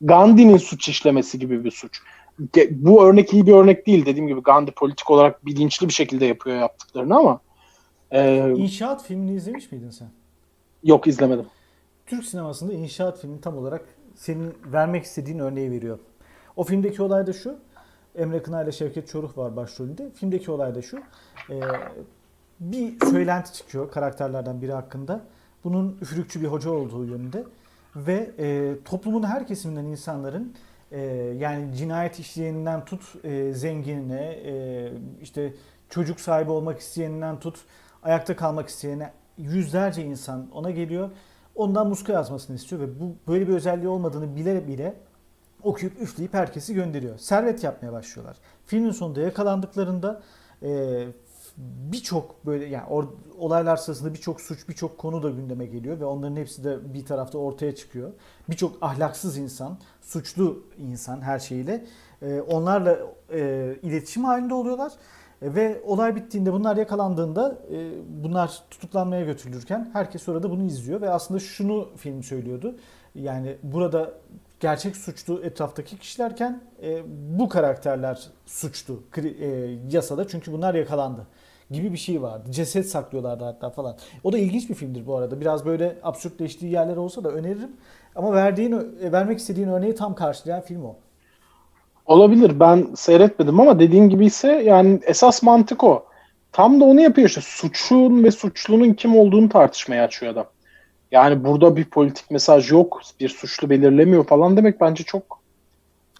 Gandhi'nin suç işlemesi gibi bir suç. Bu örnek iyi bir örnek değil. Dediğim gibi Gandhi politik olarak bilinçli bir şekilde yapıyor yaptıklarını ama e, İnşaat filmini izlemiş miydin sen? Yok izlemedim. Türk sinemasında İnşaat filmi tam olarak senin vermek istediğin örneği veriyor. O filmdeki olay da şu. Emre Kına ile Şevket Çoruh var başrolünde. Filmdeki olay da şu. E, bir söylenti çıkıyor karakterlerden biri hakkında. Bunun üfürükçü bir hoca olduğu yönünde ve e, toplumun her kesiminden insanların e, yani cinayet işleyeninden tut e, zenginine, e, işte çocuk sahibi olmak isteyeninden tut ayakta kalmak isteyene yüzlerce insan ona geliyor. Ondan muska yazmasını istiyor ve bu böyle bir özelliği olmadığını bile bile okuyup üfleyip herkesi gönderiyor. Servet yapmaya başlıyorlar. Filmin sonunda yakalandıklarında e, birçok böyle yani or, olaylar sırasında birçok suç, birçok konu da gündeme geliyor ve onların hepsi de bir tarafta ortaya çıkıyor. Birçok ahlaksız insan, suçlu insan her şeyiyle e, onlarla e, iletişim halinde oluyorlar. E, ve olay bittiğinde bunlar yakalandığında e, bunlar tutuklanmaya götürülürken herkes orada bunu izliyor ve aslında şunu film söylüyordu. Yani burada gerçek suçlu etraftaki kişilerken e, bu karakterler suçlu e, yasada çünkü bunlar yakalandı gibi bir şey vardı. Ceset saklıyorlardı hatta falan. O da ilginç bir filmdir bu arada. Biraz böyle absürtleştiği yerler olsa da öneririm. Ama verdiğin e, vermek istediğin örneği tam karşılayan film o. Olabilir. Ben seyretmedim ama dediğin gibi ise yani esas mantık o. Tam da onu yapıyor işte. Suçun ve suçlunun kim olduğunu tartışmaya açıyor adam. Yani burada bir politik mesaj yok. Bir suçlu belirlemiyor falan demek bence çok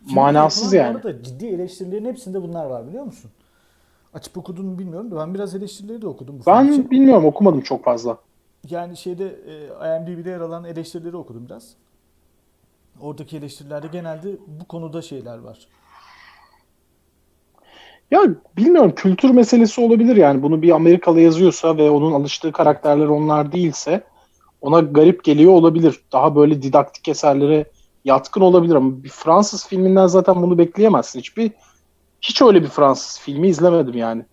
Film manasız yani. Arada ciddi eleştirilerin hepsinde bunlar var biliyor musun? Açıp okudun bilmiyorum da ben biraz eleştirileri de okudum bu Ben için. bilmiyorum okumadım çok fazla. Yani şeyde e, IMDb'de yer alan eleştirileri okudum biraz. Oradaki eleştirilerde genelde bu konuda şeyler var. Ya bilmiyorum kültür meselesi olabilir yani bunu bir Amerikalı yazıyorsa ve onun alıştığı karakterler onlar değilse ona garip geliyor olabilir. Daha böyle didaktik eserlere yatkın olabilir ama bir Fransız filminden zaten bunu bekleyemezsin. Hiçbir hiç öyle bir Fransız filmi izlemedim yani.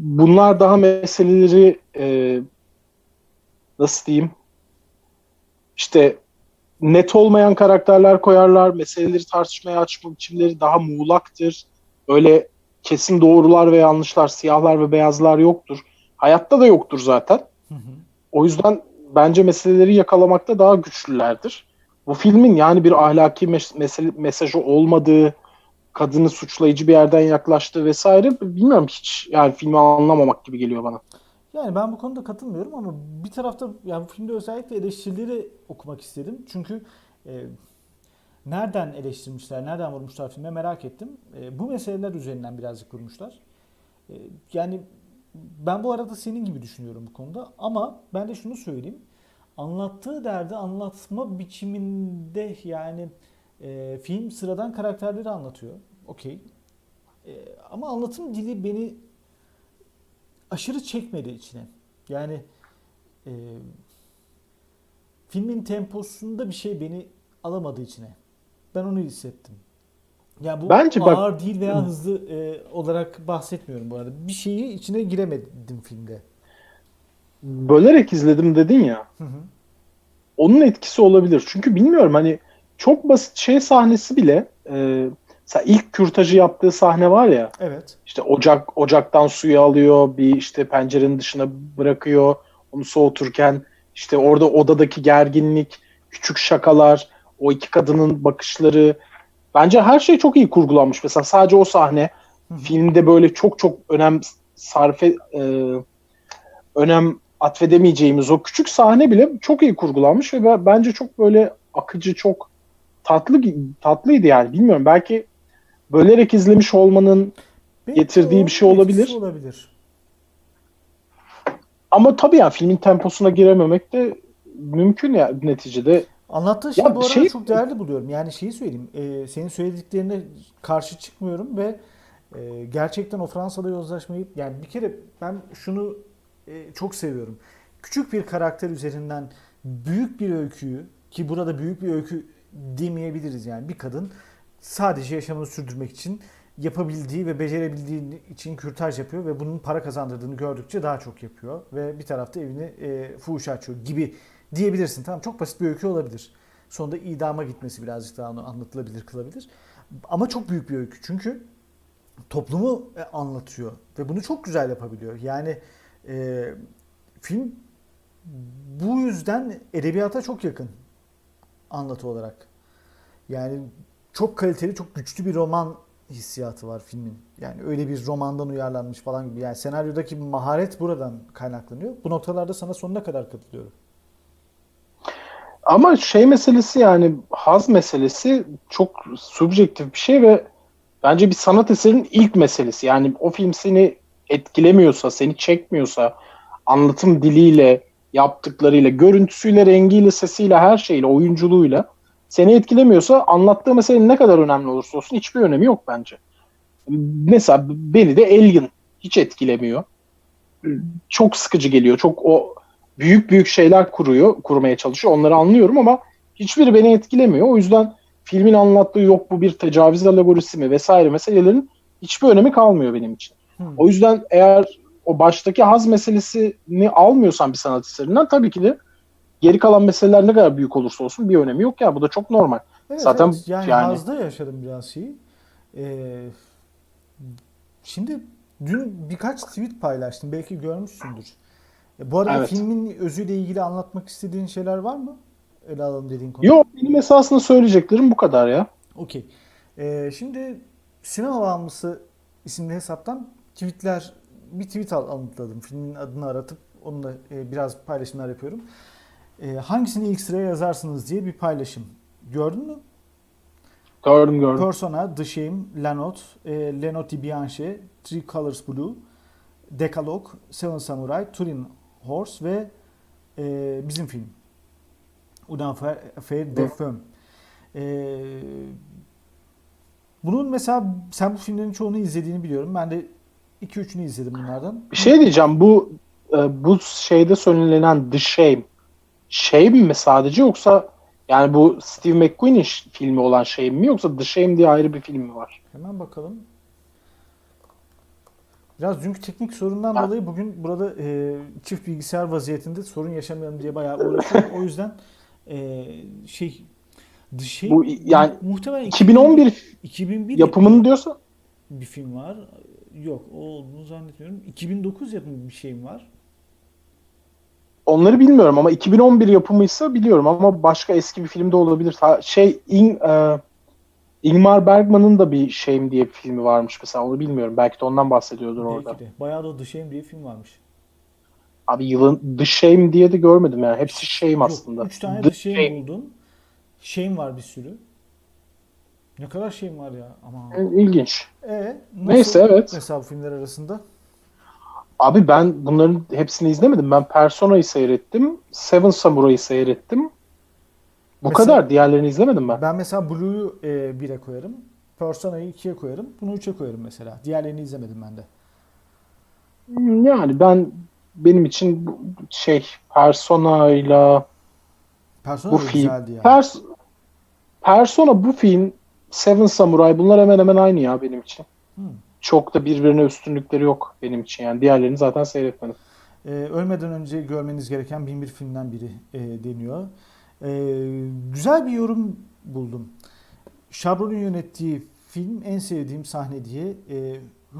Bunlar daha meseleleri e, nasıl diyeyim işte net olmayan karakterler koyarlar. Meseleleri tartışmaya açma biçimleri daha muğlaktır. Öyle kesin doğrular ve yanlışlar, siyahlar ve beyazlar yoktur. Hayatta da yoktur zaten. Hı hı. O yüzden bence meseleleri yakalamakta daha güçlülerdir. Bu filmin yani bir ahlaki mes- mesele, mesajı olmadığı, kadını suçlayıcı bir yerden yaklaştığı vesaire bilmiyorum hiç yani filmi anlamamak gibi geliyor bana. Yani ben bu konuda katılmıyorum ama bir tarafta yani bu filmde özellikle eleştirileri okumak istedim. Çünkü e, nereden eleştirmişler, nereden vurmuşlar filme merak ettim. E, bu meseleler üzerinden birazcık vurmuşlar. E, yani ben bu arada senin gibi düşünüyorum bu konuda ama ben de şunu söyleyeyim. Anlattığı derdi anlatma biçiminde yani e, film sıradan karakterleri anlatıyor. Okey. E, ama anlatım dili beni aşırı çekmedi içine. Yani e, filmin temposunda bir şey beni alamadı içine. Ben onu hissettim. Yani bu Bence bak- ağır değil veya hızlı e, olarak bahsetmiyorum bu arada. Bir şeyi içine giremedim filmde. Bölerek izledim dedin ya. Hı hı. onun etkisi olabilir. Çünkü bilmiyorum hani çok basit şey sahnesi bile e, mesela ilk kürtajı yaptığı sahne var ya. Evet. işte ocak ocaktan suyu alıyor bir işte pencerenin dışına bırakıyor. Onu soğuturken işte orada odadaki gerginlik küçük şakalar o iki kadının bakışları. Bence her şey çok iyi kurgulanmış. Mesela sadece o sahne Hı filmde böyle çok çok önem sarfe e, önem atfedemeyeceğimiz o küçük sahne bile çok iyi kurgulanmış ve ben- bence çok böyle akıcı çok tatlı tatlıydı yani. Bilmiyorum belki bölerek izlemiş olmanın Belki Getirdiği bir şey olabilir. olabilir. ama tabii yani filmin temposuna girememek de mümkün ya neticede. Anlattığı şey Ya bu arada şey- çok değerli buluyorum. Yani şeyi söyleyeyim. e, senin söylediklerine karşı çıkmıyorum ve e, gerçekten o Fransa'da yozlaşmayı yani bir kere ben şunu e, çok seviyorum. Küçük bir karakter üzerinden büyük bir öyküyü ki burada büyük bir öykü demeyebiliriz yani bir kadın sadece yaşamını sürdürmek için yapabildiği ve becerebildiği için kürtaj yapıyor ve bunun para kazandırdığını gördükçe daha çok yapıyor ve bir tarafta evini e, fuhuş açıyor gibi diyebilirsin. Tamam çok basit bir öykü olabilir. Sonunda idama gitmesi birazcık daha anlatılabilir kılabilir. Ama çok büyük bir öykü çünkü toplumu e, anlatıyor ve bunu çok güzel yapabiliyor. Yani e, film bu yüzden edebiyata çok yakın anlatı olarak. Yani çok kaliteli, çok güçlü bir roman hissiyatı var filmin. Yani öyle bir romandan uyarlanmış falan gibi. Yani senaryodaki maharet buradan kaynaklanıyor. Bu noktalarda sana sonuna kadar katılıyorum. Ama şey meselesi yani haz meselesi çok subjektif bir şey ve bence bir sanat eserinin ilk meselesi. Yani o film seni etkilemiyorsa, seni çekmiyorsa, anlatım diliyle, yaptıklarıyla, görüntüsüyle, rengiyle, sesiyle, her şeyle, oyunculuğuyla seni etkilemiyorsa anlattığı meselenin ne kadar önemli olursa olsun hiçbir önemi yok bence. Mesela beni de Alien hiç etkilemiyor. Çok sıkıcı geliyor. Çok o büyük büyük şeyler kuruyor, kurmaya çalışıyor. Onları anlıyorum ama hiçbiri beni etkilemiyor. O yüzden filmin anlattığı yok bu bir tecavüz alegorisi mi vesaire meselelerin hiçbir önemi kalmıyor benim için. Hmm. O yüzden eğer o baştaki haz meselesini almıyorsan bir sanat eserinden tabii ki de geri kalan meseleler ne kadar büyük olursa olsun bir önemi yok ya bu da çok normal. Evet, Zaten evet. yani, yani- Haz'da yaşadım biraz şeyi. Ee, şimdi dün birkaç tweet paylaştım. Belki görmüşsündür. E, bu arada Evet. filmin özüyle ilgili anlatmak istediğin şeyler var mı? Ele alalım dediğin konu. Yok benim esasında söyleyeceklerim bu kadar ya. Okey. Ee, şimdi Sinema Bağımlısı isimli hesaptan tweetler bir tweet al- alıntıladım. Filmin adını aratıp onunla e, biraz paylaşımlar yapıyorum. E, hangisini ilk sıraya yazarsınız diye bir paylaşım. Gördün mü? Gördüm gördüm. Persona, The Shame, Lanot, e, Lenot di Bianche, Three Colors Blue, Decalogue, Seven Samurai, Turin Horse ve e, bizim film. Una Affaire de Femme. E, bunun mesela sen bu filmlerin çoğunu izlediğini biliyorum. Ben de 2-3'ünü izledim bunlardan. Bir şey diyeceğim. Bu e, bu şeyde söylenen The Shame. Shame mi sadece yoksa yani bu Steve McQueen'in filmi olan Shame mi yoksa The Shame diye ayrı bir film mi var? Hemen bakalım. Biraz çünkü teknik sorundan Ha. dolayı bugün burada e, çift bilgisayar vaziyetinde sorun yaşamayalım diye bayağı uğraşıyorum. o yüzden e, şey The şey Bu yani muhtemelen 2011 2001 yapımını diyorsa bir film var. Yok o olduğunu zannetmiyorum. 2009 yapımı bir şeyim var. Onları bilmiyorum ama 2011 yapımıysa biliyorum ama başka eski bir filmde olabilir. Ha, şey In, e, Ingmar Bergman'ın da bir Shame diye bir filmi varmış mesela onu bilmiyorum. Belki de ondan bahsediyordur orada. Belki de. Bayağı da The Shame diye film varmış. Abi yılın The Shame diye de görmedim yani. Hepsi Shame aslında. Yok, 3 tane The The Shame, Shame. buldum. Shame var bir sürü. Ne kadar Shame var ya. Ama İlginç. E, nasıl Neyse, evet. Mesela bu filmler arasında. Abi ben bunların hepsini izlemedim. Ben Persona'yı seyrettim. Seven Samurai'yi seyrettim. Bu Mesela- kadar. Diğerlerini izlemedim ben. Ben mesela Blue'yu e, 1'e koyarım. Persona'yı 2'ye koyarım. Bunu 3'e koyarım mesela. Diğerlerini izlemedim ben de. Yani ben benim için bu şey Persona'yla Persona bu film ya. Pers Persona bu film Seven Samurai bunlar hemen hemen aynı ya benim için. Hmm. Çok da birbirine üstünlükleri yok benim için yani. Diğerlerini zaten seyretmedim. E, ölmeden önce görmeniz gereken bin bir filmden biri e, deniyor. E, güzel bir yorum buldum. Şabron'un yönettiği film en sevdiğim sahne diye e,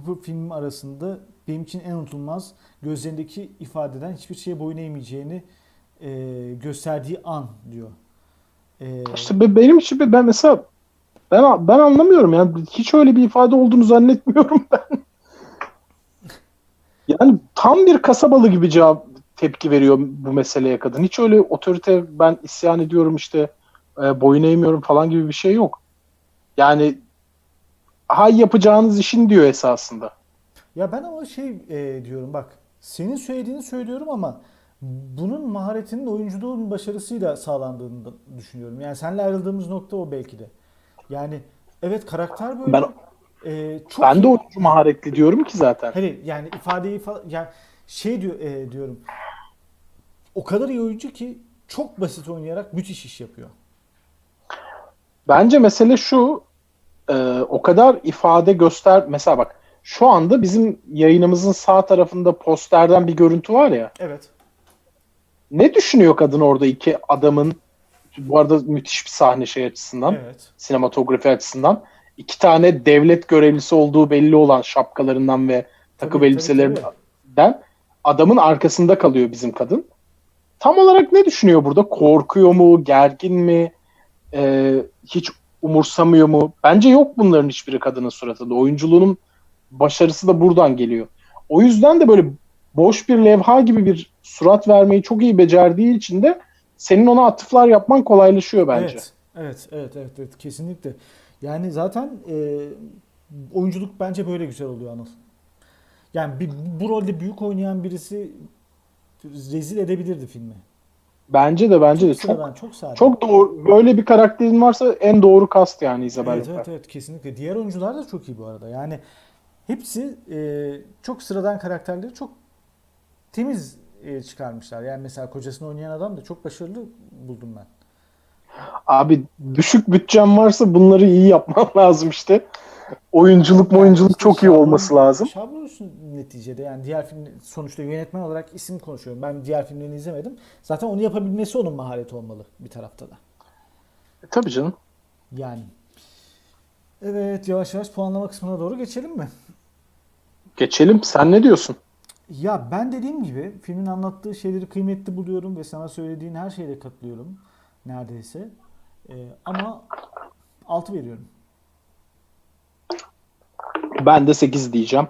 bu film arasında benim için en unutulmaz gözlerindeki ifadeden hiçbir şeye boyun eğmeyeceğini e, gösterdiği an diyor. E, İşte be- benim için be- ben mesela ben ben anlamıyorum yani hiç öyle bir ifade olduğunu zannetmiyorum <laughs> ben. Yani tam bir kasabalı gibi cevap tepki veriyor bu meseleye kadın. Hiç öyle otorite ben isyan ediyorum işte e, boyun eğmiyorum falan gibi bir şey yok. Yani hay yapacağınız işin diyor esasında. Ya ben ama şey e, diyorum bak senin söylediğini söylüyorum ama bunun maharetinin oyunculuğun başarısıyla sağlandığını düşünüyorum. Yani seninle ayrıldığımız nokta o belki de. Yani evet karakter böyle. Ben e, çok ben de oyuncu maharetli diyorum ki zaten. Hani yani ifadeyi falan yani şey diyor e, diyorum. O kadar iyi oyuncu ki çok basit oynayarak müthiş iş yapıyor. Bence mesele şu e, o kadar ifade göster mesela bak şu anda bizim yayınımızın sağ tarafında posterden bir görüntü var ya. Evet. Ne düşünüyor kadın orada iki adamın bu arada müthiş bir sahne şey açısından, Evet. sinematografi açısından. iki tane devlet görevlisi olduğu belli olan şapkalarından ve takım Tabii, elbiselerinden tabii, adamın arkasında kalıyor bizim kadın. Tam olarak ne düşünüyor burada? Korkuyor mu? Gergin mi? Ee, hiç umursamıyor mu? Bence yok bunların hiçbiri kadının suratında. Oyunculuğunun başarısı da buradan geliyor. O yüzden de böyle boş bir levha gibi bir surat vermeyi çok iyi becerdiği için de senin ona atıflar yapman kolaylaşıyor bence. Evet, evet, evet, evet, evet, kesinlikle. Yani zaten e, oyunculuk bence böyle güzel oluyor Anıl. Yani bir, bu rolde büyük oynayan birisi rezil edebilirdi filmi. Bence de bence de Çok çok sıradan, çok sade. çok doğru. Böyle bir karakterin varsa en doğru kast yani Isabel Evet, evet, evet, kesinlikle. Diğer oyuncular da çok iyi bu arada. Yani hepsi e, çok sıradan karakterleri çok temiz e, çıkarmışlar. Yani mesela kocasını oynayan adam da çok başarılı buldum ben. Abi düşük bütçem varsa bunları iyi yapman <laughs> lazım işte. Oyunculuk mu oyunculuk İşte çok iyi Şablon- olması lazım. Şablonsun neticede yani diğer film sonuçta yönetmen olarak isim konuşuyorum. Ben diğer filmlerini izlemedim. Zaten onu yapabilmesi onun mahareti olmalı bir tarafta da. E, tabii canım. Yani. Evet yavaş yavaş puanlama kısmına doğru geçelim mi? Geçelim. Sen ne diyorsun? Ya ben dediğim gibi filmin anlattığı şeyleri kıymetli buluyorum ve sana söylediğin her şeyle katılıyorum neredeyse. Ee, ama 6 veriyorum. Ben de 8 diyeceğim.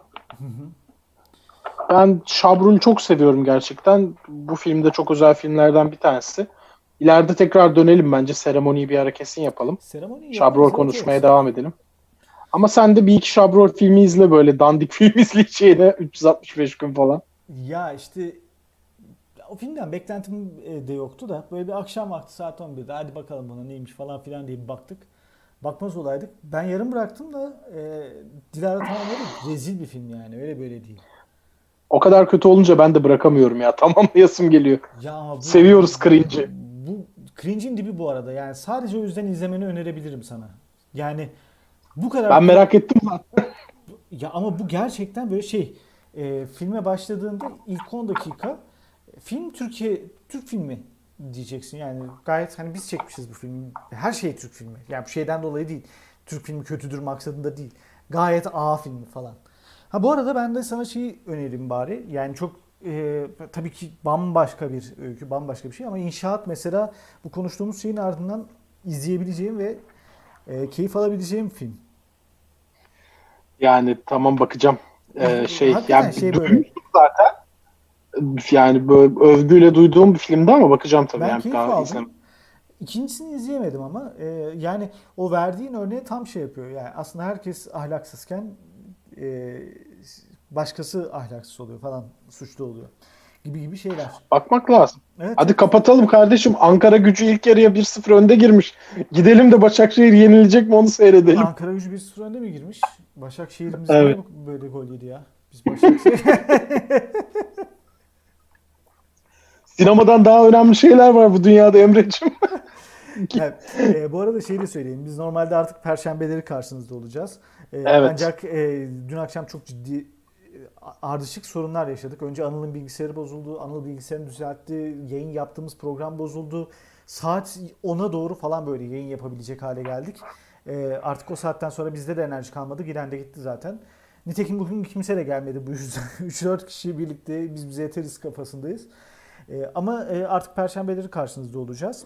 Ben Şabrul'ü çok seviyorum gerçekten. Bu filmde çok özel filmlerden bir tanesi. ileride tekrar dönelim bence. Seremoniyi bir ara kesin yapalım. Seremoni Şabrol yaparız, konuşmaya devam edelim. Ama sen de bir iki Şabrol filmi izle böyle dandik <laughs> film izleyeceğine 365 gün falan. Ya işte o filmden beklentim e, de yoktu da böyle bir akşam vakti saat 11'de hadi bakalım buna neymiş falan filan diye baktık. Bakmaz olaydık. Ben yarım bıraktım da e, Dilara tamamladı. Rezil bir film yani öyle böyle değil. O kadar kötü olunca ben de bırakamıyorum ya. <laughs> Tamamlayasım geliyor. Ya bu, Seviyoruz cringe'i. Bu cringe'in dibi bu arada. Yani sadece o yüzden izlemeni önerebilirim sana. Yani bu kadar Ben merak ettim zaten. <laughs> Ya ama bu gerçekten böyle şey. E, filme başladığında ilk 10 dakika film Türkiye Türk filmi diyeceksin. Yani gayet hani biz çekmişiz bu filmi. Her şey Türk filmi. Yani bu şeyden dolayı değil. Türk filmi kötüdür maksadında değil. Gayet A filmi falan. Ha bu arada ben de sana şeyi önereyim bari. Yani çok e, tabii ki bambaşka bir öykü, bambaşka bir şey ama inşaat mesela bu konuştuğumuz şeyin ardından izleyebileceğim ve e, keyif alabileceğim film. Yani tamam bakacağım. Ee, şey Hakikaten yani şey böyle. zaten. Yani böyle övgüyle duyduğum bir filmdi ama bakacağım tabii. Ben yani keyif daha aldım. İkincisini izleyemedim ama e, yani o verdiğin örneği tam şey yapıyor. Yani aslında herkes ahlaksızken e, başkası ahlaksız oluyor falan suçlu oluyor gibi gibi şeyler. Bakmak lazım. Evet. Hadi kapatalım kardeşim. Ankara gücü ilk yarıya 1-0 önde girmiş. Gidelim de Başakşehir yenilecek mi onu seyredelim. Ankara gücü 1-0 önde mi girmiş? Başakşehir'imiz Evet. böyle gol yedi ya? Biz Başakşehir. <laughs> Sinemadan daha önemli şeyler var bu dünyada Emre'ciğim. Yani, <laughs> e, bu arada şey de söyleyeyim. Biz normalde artık perşembeleri karşınızda olacağız. E, Evet. Ancak e, dün akşam çok ciddi ardışık sorunlar yaşadık. Önce Anıl'ın bilgisayarı bozuldu. Anıl bilgisayarını düzeltti. Yayın yaptığımız program bozuldu. Saat 10'a doğru falan böyle yayın yapabilecek hale geldik. E, artık o saatten sonra bizde de enerji kalmadı. Giren de gitti zaten. Nitekim bugün kimse de gelmedi bu yüzden. <laughs> 3-4 kişi birlikte biz bize yeteriz kafasındayız. E, ama e, artık perşembeleri karşınızda olacağız.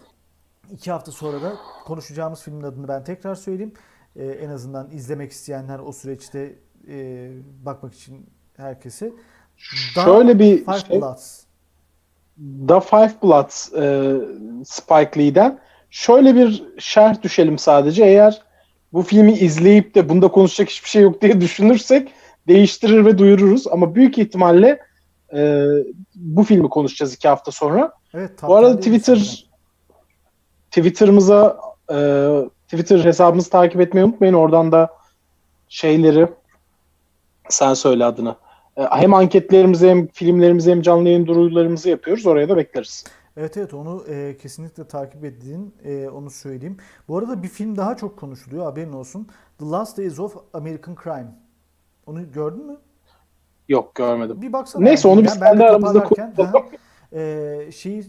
İki hafta sonra da konuşacağımız filmin adını ben tekrar söyleyeyim. Ee, en azından izlemek isteyenler o süreçte e, bakmak için herkese. Şöyle bir Five şey- Bloods. The Five Bloods e, Spike Lee'den. Şöyle bir şerh düşelim sadece. Eğer bu filmi izleyip de bunda konuşacak hiçbir şey yok diye düşünürsek değiştirir ve duyururuz. Ama büyük ihtimalle e, bu filmi konuşacağız iki hafta sonra. Evet, Bu arada 10'deyiz zaten. Twitter Twitter'ımıza e, Twitter hesabımızı takip etmeyi unutmayın. Oradan da şeyleri sen söyle adını. E, hem anketlerimizi hem filmlerimizi hem canlı yayın duyurularımızı yapıyoruz. Oraya da bekleriz. Evet evet onu e, kesinlikle takip edin. E, onu söyleyeyim. Bu arada bir film daha çok konuşuluyor haberin olsun. The Last Days of American Crime. Onu gördün mü? Yok görmedim. Bir baksana. Neyse onu biz kendi aramızda konuşalım. Ee, şeyi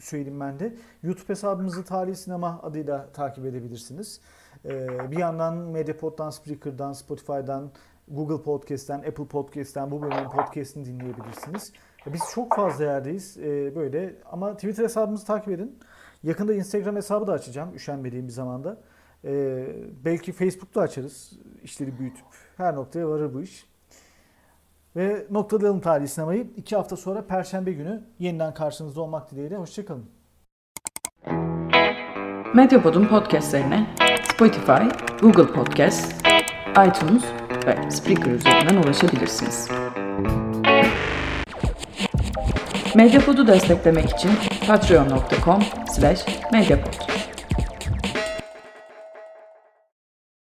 söyleyeyim ben de. YouTube hesabımızı Tarih Sinema adıyla takip edebilirsiniz. Ee, bir yandan Mediapod'dan, Spreaker'dan, Spotify'dan, Google Podcast'ten, Apple Podcast'ten bu bölümün podcast'ini dinleyebilirsiniz. Biz çok fazla yerdeyiz ee, böyle ama Twitter hesabımızı takip edin. Yakında Instagram hesabı da açacağım üşenmediğim bir zamanda. Ee, belki Facebook'ta açarız işleri büyütüp. Her noktaya varır bu iş. Ve noktalayalım tarihi sinemayı. İki hafta sonra Perşembe günü yeniden karşınızda olmak dileğiyle. Hoşçakalın. Medyapod'un podcastlerine Spotify, Google Podcast, iTunes ve Spreaker üzerinden ulaşabilirsiniz. Medyapod'u desteklemek için patreon.com slash medyapod.